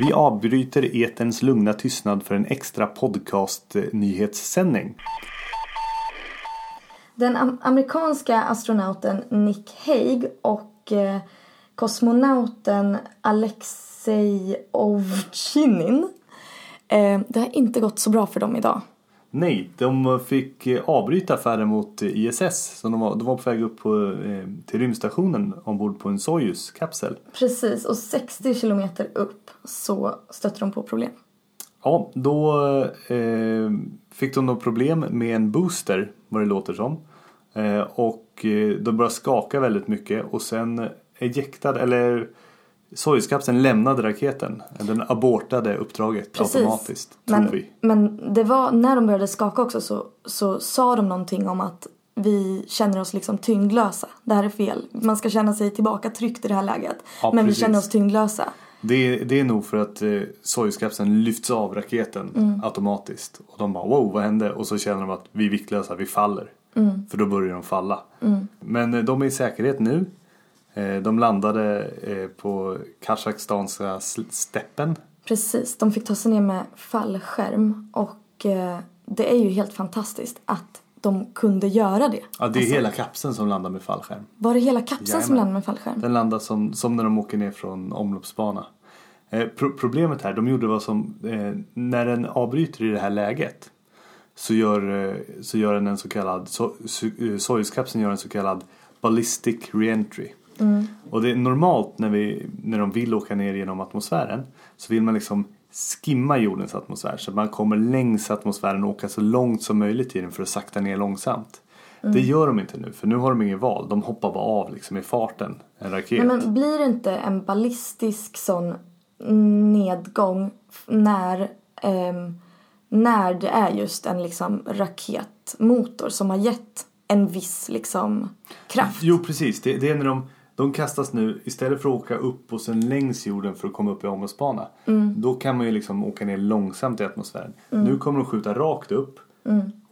Vi avbryter eterns lugna tystnad för en extra podcast-nyhetssändning. Den am- amerikanska astronauten Nick Haig och eh, kosmonauten Alexei Ovchinin eh, det har inte gått så bra för dem idag. Nej, de fick eh, avbryta färden mot ISS. Så de var, de var på väg upp på, eh, till rymdstationen ombord på en Soyuz-kapsel. Precis, och 60 kilometer upp så stötte de på problem. Ja, då eh, fick de något problem med en booster, vad det låter som. Eh, och eh, de började skaka väldigt mycket och sen ejektade, eller Soyuz-kapseln lämnade raketen. Den abortade uppdraget Precis. automatiskt, tror Men, vi. men det var, när de började skaka också så, så sa de någonting om att vi känner oss liksom tyngdlösa. Det här är fel. Man ska känna sig tillbaka tryckt i det här läget. Ja, men precis. vi känner oss tyngdlösa. Det, det är nog för att eh, Soyuz-kapseln lyfts av raketen Mm. automatiskt. Och de bara wow, vad hände? Och så känner de att vi är viktlösa, vi faller. Mm. För då börjar de falla. Men eh, de är i säkerhet nu. Eh, de landade eh, på Kazakstanska steppen. Precis, de fick ta sig ner med fallskärm och eh, det är ju helt fantastiskt att de kunde göra det. Ja, det är Alltså, hela kapseln som landar med fallskärm. Var det hela kapseln som Jajamän. landade med fallskärm? Den landar som, som när de åker ner från omloppsbana. Eh, pro- problemet här, de gjorde vad som, eh, när den avbryter i det här läget så gör, eh, så gör den en så kallad, so, so, Soyuz-kapseln gör en så kallad ballistic reentry. Och det är normalt när, vi, när de vill åka ner genom atmosfären så vill man liksom skimma jordens atmosfär så att man kommer längs atmosfären och åka så långt som möjligt i den för att sakta ner långsamt. Det gör de inte nu för nu har de inget val. De hoppar bara av liksom i farten, en raket. Nej, men blir det inte en ballistisk sån nedgång när, ehm, när det är just en liksom raketmotor som har gett en viss liksom kraft? Jo precis, det, det är när de, de kastas nu istället för att åka upp och sen längs jorden för att komma upp i omloppsbana. Då kan man ju liksom åka ner långsamt i atmosfären. Nu kommer de skjuta rakt upp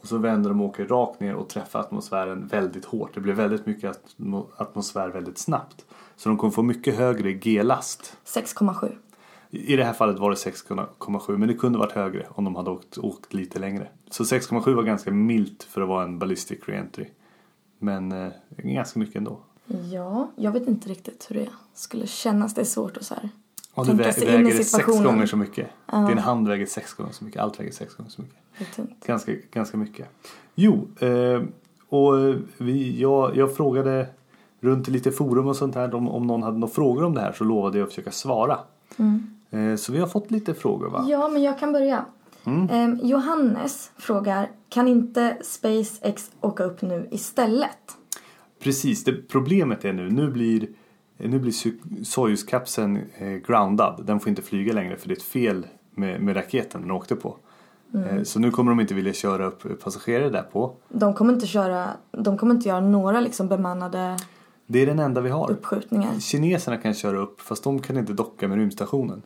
och så vänder de och åker rakt ner och träffar atmosfären väldigt hårt. Det blir väldigt mycket atmo- atmosfär väldigt snabbt. Så de kommer få mycket högre G-last. 6,7. I det här fallet var det 6,7 men det kunde varit högre om de hade åkt, åkt lite längre. Så 6,7 var ganska milt för att vara en ballistic reentry. Men eh, ganska mycket ändå. Ja, jag vet inte riktigt hur det skulle kännas. Det är svårt att så här Och du vä- väger sex gånger så mycket. Din hand väger sex gånger så mycket. Allt väger sex gånger så mycket. Ganska, ganska mycket. Jo, eh, och vi, jag, jag frågade runt i lite forum och sånt här om, om någon hade några frågor om det här så lovade jag att försöka svara. Eh, så vi har fått lite frågor va? Ja, men jag kan börja. Ehm, Johannes frågar, kan inte SpaceX åka upp nu istället? Precis, det, problemet är nu, nu blir, nu blir Soyuz-kapseln eh, groundad. Den får inte flyga längre för det är ett fel med, med raketen den åkte på. Eh, så nu kommer de inte vilja köra upp passagerare där på. De kommer inte köra, de kommer inte göra några liksom bemannade Det är den enda vi har. uppskjutningar. Kineserna kan köra upp fast de kan inte docka med rymdstationen.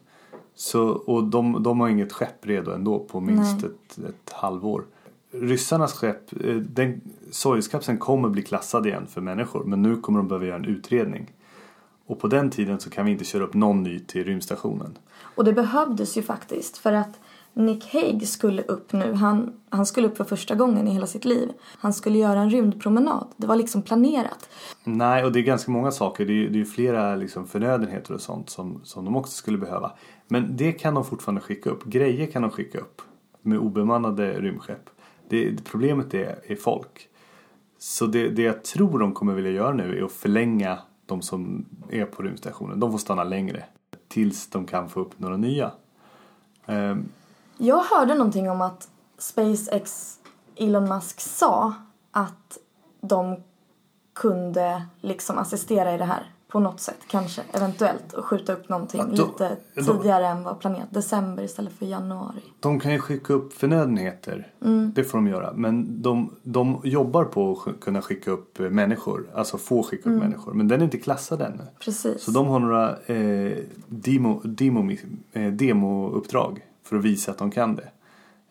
Så, och de, de har inget skepp redo ändå på minst ett, ett halvår. Ryssarnas skepp, eh, den, Soyuz-kapseln kommer bli klassad igen för människor men nu kommer de behöva göra en utredning. Och på den tiden så kan vi inte köra upp någon ny till rymdstationen. Och det behövdes ju faktiskt för att Nick Hague skulle upp nu. Han, han skulle upp för första gången i hela sitt liv. Han skulle göra en rymdpromenad. Det var liksom planerat. Nej, och det är ganska många saker. Det är, det är flera liksom förnödenheter och sånt som, som de också skulle behöva. Men det kan de fortfarande skicka upp. Grejer kan de skicka upp med obemannade rymdskepp. Det, problemet är, är folk. Så det, det jag tror de kommer vilja göra nu är att förlänga de som är på rymdstationen. De får stanna längre tills de kan få upp några nya. Um. Jag hörde någonting om att SpaceX, Elon Musk sa att de kunde liksom assistera i det här på något sätt kanske, eventuellt och skjuta upp någonting Ja, då- lite tidigare än vad planerat. December istället för januari. De kan ju skicka upp förnödenheter. Det får de göra. Men de, de jobbar på att kunna skicka upp eh, människor. Alltså få skicka upp människor. Men den är inte klassad ännu. Precis. Så de har några eh, demo, demo, eh, demouppdrag för att visa att de kan det.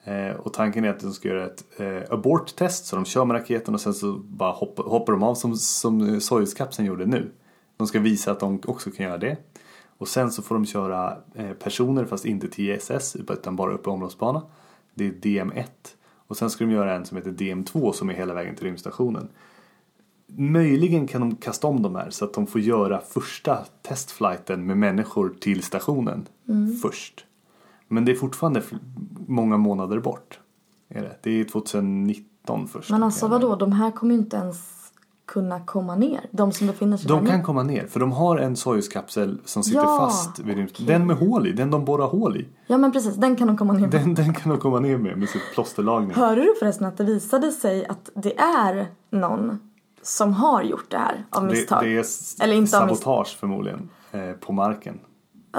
Eh, och tanken är att de ska göra ett eh, abort-test. Så de kör med raketen och sen så bara hoppar, hoppar de av som, som Soyuz-kapseln gjorde nu. De ska visa att de också kan göra det. Och sen så får de köra eh, personer fast inte till ISS utan bara upp i omloppsbana. Det är DM1. Och sen ska de göra en som heter DM2 som är hela vägen till rymdstationen. Möjligen kan de kasta om de här så att de får göra första testflighten med människor till stationen först. Men det är fortfarande många månader bort. Är det? det är 2019 först. Men alltså vadå, de här kommer ju inte ens kunna komma ner. De som befinner sig De där kan nu. komma ner för de har en Soyuz-kapsel som sitter Ja, fast vid rymd... okej. Den med hål i, den de borrar hål i. Ja men precis, den kan de komma ner med. Den, den kan de komma ner med med sitt plåsterlagning. Hörde du förresten att det visade sig att det är någon som har gjort det här av Det, misstag? det är s- Eller inte sabotage förmodligen eh, på marken.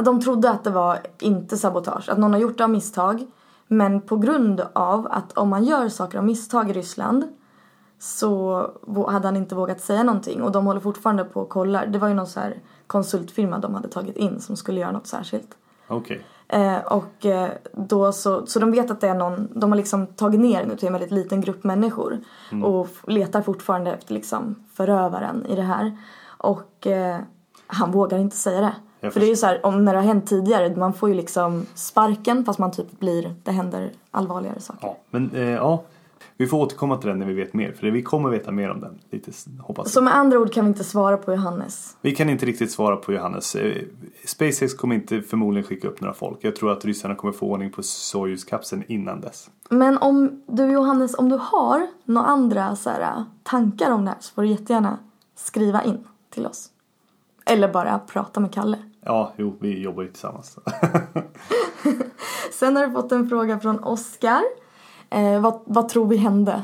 De trodde att det var inte sabotage, att någon har gjort det av misstag. Men på grund av att om man gör saker av misstag i Ryssland så hade han inte vågat säga någonting och de håller fortfarande på och kollar. Det var ju någon så här konsultfirma de hade tagit in som skulle göra något särskilt. Okej. Eh, och eh, då så, så de vet att det är någon, de har liksom tagit ner nu till en väldigt liten grupp människor och f- letar fortfarande efter liksom förövaren i det här. Och eh, han vågar inte säga det. Jag För det är ju så här, om när det har hänt tidigare, man får ju liksom sparken fast man typ blir, det händer allvarligare saker. Ja, men eh, ja. Vi får återkomma till den när vi vet mer. För vi kommer veta mer om den. Lite hoppas. Så med andra ord kan vi inte svara på Johannes. Vi kan inte riktigt svara på Johannes. Eh, SpaceX kommer inte förmodligen skicka upp några folk. Jag tror att ryssarna kommer få ordning på Soyuz-kapseln innan dess. Men om du Johannes, om du har några andra så här, tankar om det här så får du jättegärna skriva in till oss. Eller bara prata med Kalle. Ja, jo, vi jobbar ju tillsammans. Sen har du fått en fråga från Oskar. Eh, vad, vad tror vi hände?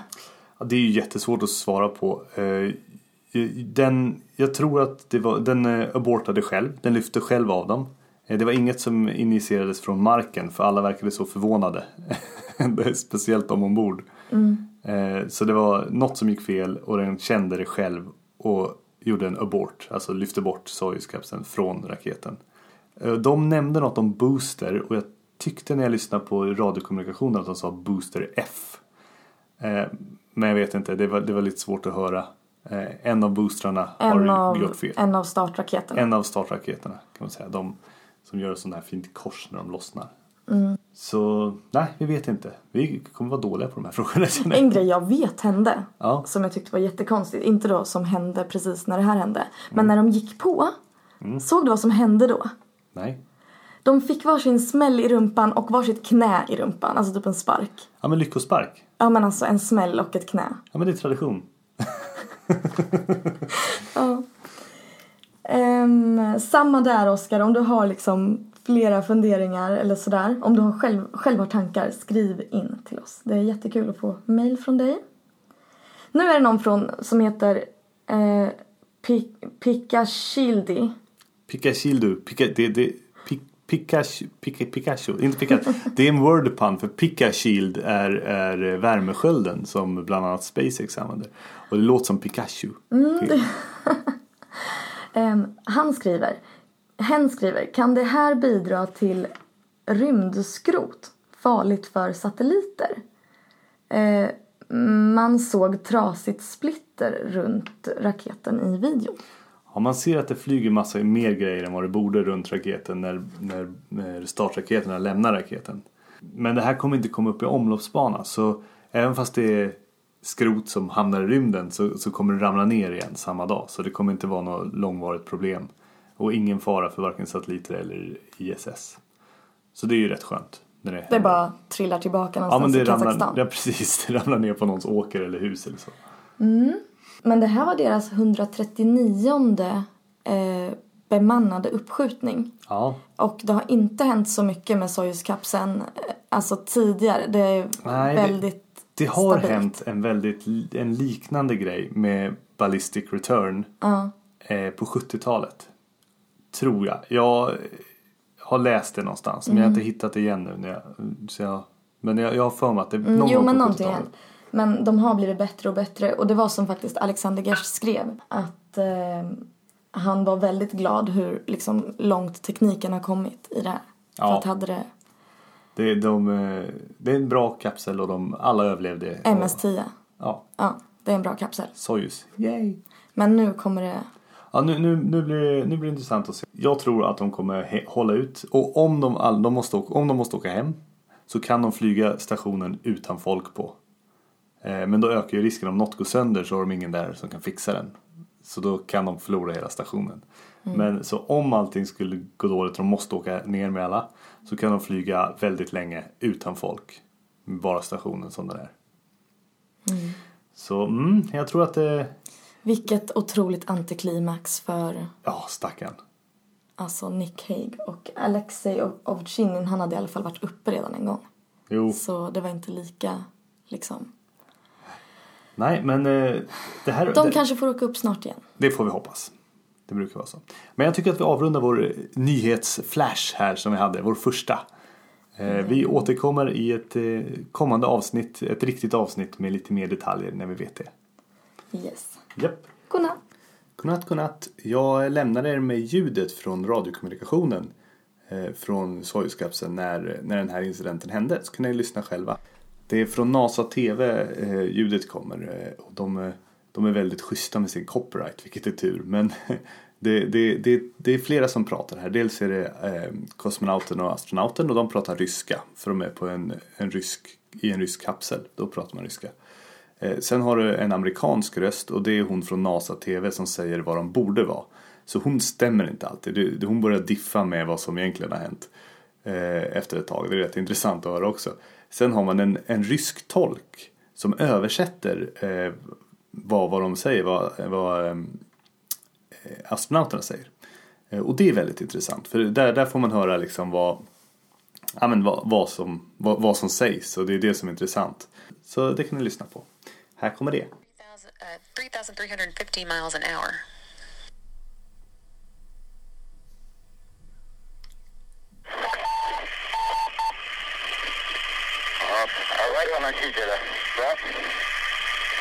Ja, det är ju jättesvårt att svara på. Eh, Den, jag tror att det var, den eh, abortade själv. Den lyfte själv av dem. Eh, Det var inget som initierades från marken för alla verkade så förvånade. Speciellt de ombord. Eh, Så det var något som gick fel och den kände det själv och gjorde en abort. Alltså lyfte bort Soyuz-kapseln från raketen. De nämnde något om booster och jag tyckte när jag lyssnade på radiokommunikationen att de sa booster F. Eh, Men jag vet inte, det var, det var lite svårt att höra. Eh, En av boostrarna En har av, gjort fel. en av startraketerna. En av startraketerna kan man säga. De som gör sånt här fint kors när de lossnar. Mm. Så nej, vi vet inte. Vi kommer vara dåliga på de här frågorna. En grej jag vet hände. Ja. Som jag tyckte var jättekonstigt. Inte då som hände precis när det här hände. Men när de gick på. Såg du vad som hände då? Nej. De fick varsin smäll i rumpan och varsitt knä i rumpan. Alltså typ en spark. Ja men lyckospark. Ja men alltså en smäll och ett knä. Ja men det är tradition. Ja. Ehm, samma där Oskar, om du har liksom flera funderingar eller sådär. Om du har själv, själv har tankar, skriv in till oss. Det är jättekul att få mail från dig. Nu är det någon från, som heter eh, Pi- Pikashildi. Pikachu. Pika, det, det, Pikachu, Pika, Pikachu, inte Pikachu. Det är en word pun för Pikashield är, är värmeskölden som bland annat SpaceX använder. Och det låter som Pikachu. Ehm, han skriver, hen skriver, kan det här bidra till rymdskrot? Farligt för satelliter? Eh, man såg trasigt splitter runt raketen i videon. Ja, man ser att det flyger massa mer grejer än vad det borde runt raketen när, när, när startraketerna lämnar raketen. Men det här kommer inte komma upp i omloppsbana så även fast det är skrot som hamnar i rymden så, så kommer det ramla ner igen samma dag. Så det kommer inte vara något långvarigt problem. Och ingen fara för varken satelliter eller ISS. Så det är ju rätt skönt. När det, Det bara trillar tillbaka Ja någonstans men det i ramlar, Kazakstan. ja, precis, det ramlar ner på någons åker eller hus eller så. Men det här var deras 139 eh, bemannade uppskjutning. Ja, Och det har inte hänt så mycket med Soyuz-kapseln eh, alltså tidigare. Det är Nej, det- väldigt Det har stabilt. hänt en väldigt en liknande grej med Ballistic Return Ja. eh, på 70-talet. Tror jag. Jag har läst det någonstans men jag har inte hittat det igen nu. När jag, jag, men jag, jag har för mig att det Mm, någon jo gång på någonting 70-talet. Men de har blivit bättre och bättre. Och det var som faktiskt Alexander Gersh skrev. Att eh, han var väldigt glad hur liksom, långt tekniken har kommit i det här. För Ja. att hade det Det, är de, eh, det är en bra kapsel och de alla överlevde. MS-10. Och, ja, Ja, det är en bra kapsel. Soyuz. Yay! Men nu kommer det... Ja, nu, nu, nu, blir det, nu blir det intressant att se. Jag tror att de kommer hålla ut. Och om de, all, de måste åka, om de måste åka hem så kan de flyga stationen utan folk på. Eh, men då ökar ju risken om något går sönder så har de ingen där som kan fixa den. Så då kan de förlora hela stationen. Men så om allting skulle gå dåligt och de måste åka ner med alla så kan de flyga väldigt länge utan folk. Bara stationen som den är. Så mm, jag tror att det... Vilket otroligt antiklimax för Ja, stackarn. alltså Nick Hague och Alexei Ovchinin. Han hade i alla fall varit uppe redan en gång. Jo. Så det var inte lika liksom. Nej, men eh, det här... De det, kanske får åka upp snart igen. det får vi hoppas. Det brukar vara så. Men jag tycker att vi avrundar vår eh, nyhetsflash här som vi hade, vår första. Eh, vi återkommer i ett kommande avsnitt, ett riktigt avsnitt med lite mer detaljer när vi vet det. Yes. Japp. Godnatt. Godnatt, godnatt. Jag lämnar er med ljudet från radiokommunikationen från Soyuz-kapseln när, när den här incidenten hände. Så kan ni lyssna själva. Det är från NASA TV eh, ljudet kommer eh, och de, eh, de är väldigt schyssta med sin copyright, vilket är tur. Men det, det, det, det är flera som pratar här. Dels är det eh, kosmonauten och astronauten och de pratar ryska för de är på en, en rysk, i en rysk kapsel. Då pratar man ryska. Eh, Sen har du en amerikansk röst och det är hon från NASA TV som säger vad de borde vara. Så hon stämmer inte alltid. Det- det- Hon börjar diffa med vad som egentligen har hänt eh, efter ett tag. Det är rätt intressant att höra också. Sen har man en, en rysk tolk som översätter eh, vad, vad de säger, vad, vad eh, astronauterna säger. Eh, och det är väldigt intressant för där, där får man höra liksom vad, ja, men vad, vad, som, vad, vad som sägs och det är det som är intressant. Så det kan ni lyssna på. Här kommer det. 3000, uh, 3,350 miles an hour. Авария носителя. Да.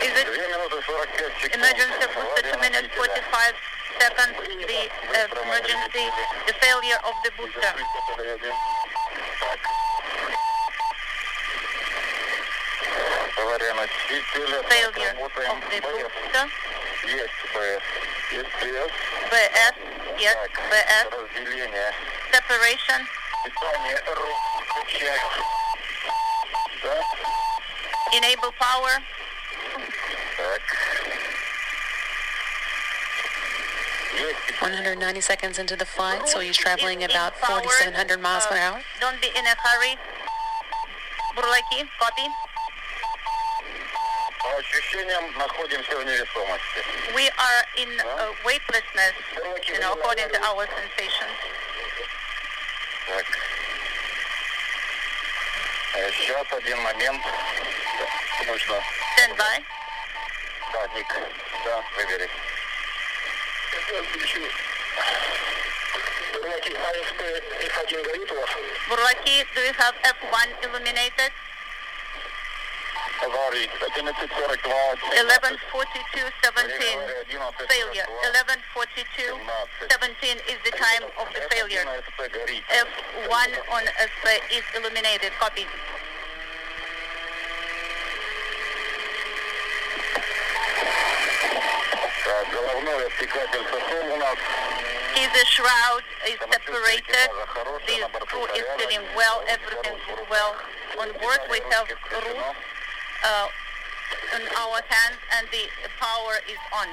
Is it 2 минуты 45 секунд. emergency booster 2 Авария minutes носителя. 45 seconds? The uh, emergency, the failure of the booster. Так. Авария носителя. Так, Failure Работаем. of the БС. booster. Есть БС. Есть БС. BS, yes, Так, BS. разделение. Separation, Питание рук. Включай. Да. enable power, Так. Есть 190 seconds into the flight, so he's Oh, traveling is in about power. 4,700 miles per Uh, hour. Don't be in a hurry. Бурлаки, copy. По ощущениям находимся в невесомости. We are in uh, weightlessness, you know, according to our sensations. Так. Э, Сейчас один момент. Нужно. Stand by. Да, Ник. Да, выбери. F1 горит у вас? Бурлаки, do you have F1 illuminated? 1142-17, failure. Eleven forty two seventeen is the time of the failure. F1 on F uh, is illuminated. Copy. Is the shroud is separated. The crew is feeling well. Everything is well on board. We have rules. in our hands and the power is on.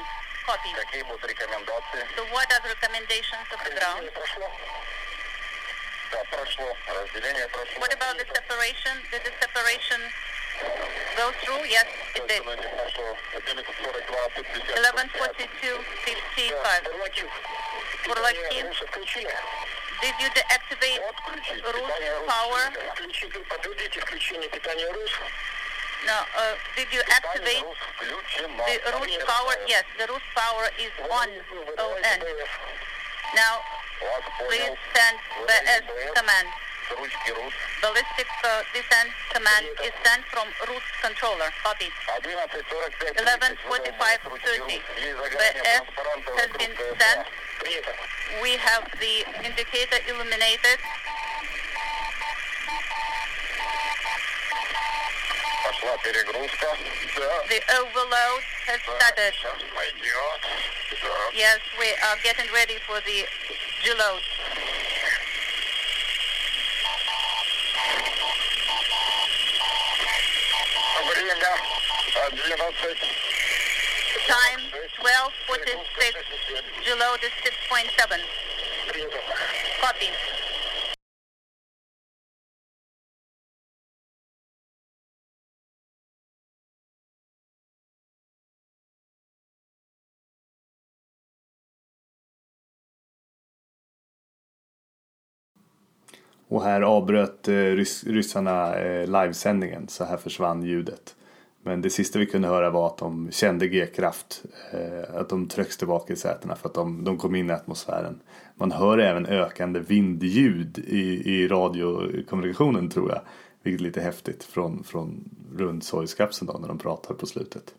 Copy. Какие будут рекомендации? So what are the recommendations of the ground? прошло. Да, прошло. Разделение прошло. What about the separation? Did the separation go through? Yes, it did. Прошло. 11.42, 50. 11:42:55. Бурлаки, did you deactivate Ruth power? Подведите включение питания РУС. Now, uh, did you activate the root power? Yes, the root power is on, O-N. Now, please send the S command. Ballistic uh, descent command is sent from root controller. Copy. 11.45.30. The S has been sent. We have the indicator illuminated. The overload has started. Yes, we are getting ready for the deload. Time 12.46. Deload is 6.7. Copy. Och här avbröt eh, rys ryssarna eh, livesändningen så här försvann ljudet. Men det sista vi kunde höra var att de kände G-kraft. Eh, att de trycks tillbaka i sätena för att de, de kom in i atmosfären. Man hör även ökande vindljud i, i radiokommunikationen tror jag. Vilket är lite häftigt från, från runt Soyuz-kapseln då när de pratar på slutet.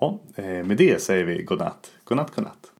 Ja, med det säger vi godnatt. Godnatt, godnatt.